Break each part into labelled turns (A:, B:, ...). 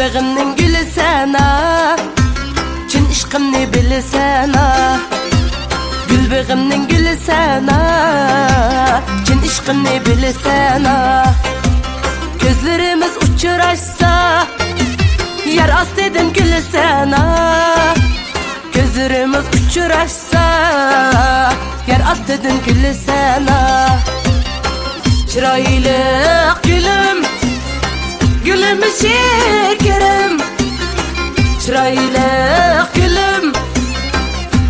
A: bag'rimning guli sana chin ishqimni bilasana gul bag'rimning guli sana chin ishqimni bilasana ko'zlarimiz uchrashsa yer ostidan kulisana ko'zlarimiz uchrashsa yer ostidan kulisana chiroyli gulum Gülüm şekerim Çıraylı gülüm.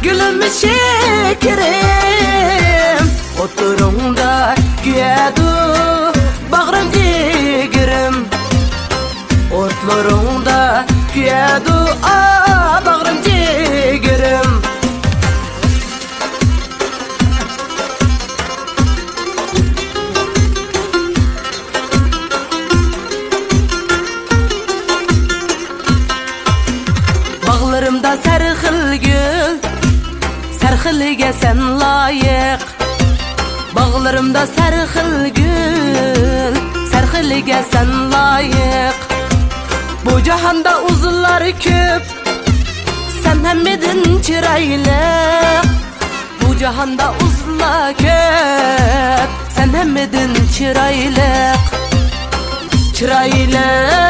A: Gülüm şekerim Oturumda güyedu Bağrım cigirim Otlarımda Sarxılıga sen layık. Bağlarımda sarıxıl gül Sarxılıga sen layık. Bu cahanda uzunlar köp Sen hemmedin çıraylı Bu cahanda uzunlar köp Sen hemmedin çıraylı Çıraylı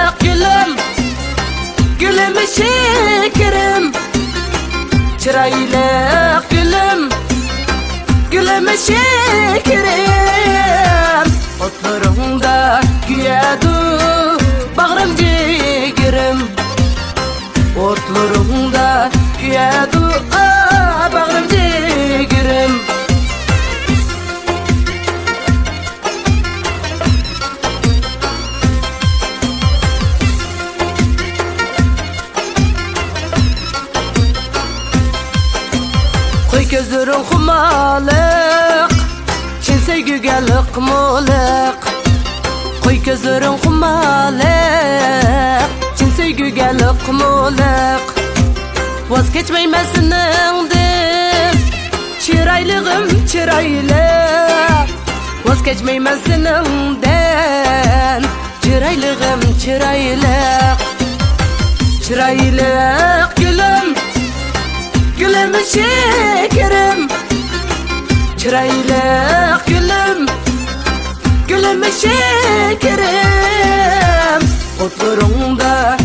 A: Koy gözlerin xumalık Çin sevgiga liqmuliq Qo'y ko'zlaring xumaliq Chin sevgiga liqmuliq Voz kechmayman seningdin Chiroylig'im chiroyli Voz Gülüm şekerim Çıraylık gülüm. Gülüm şekerim Otlarımda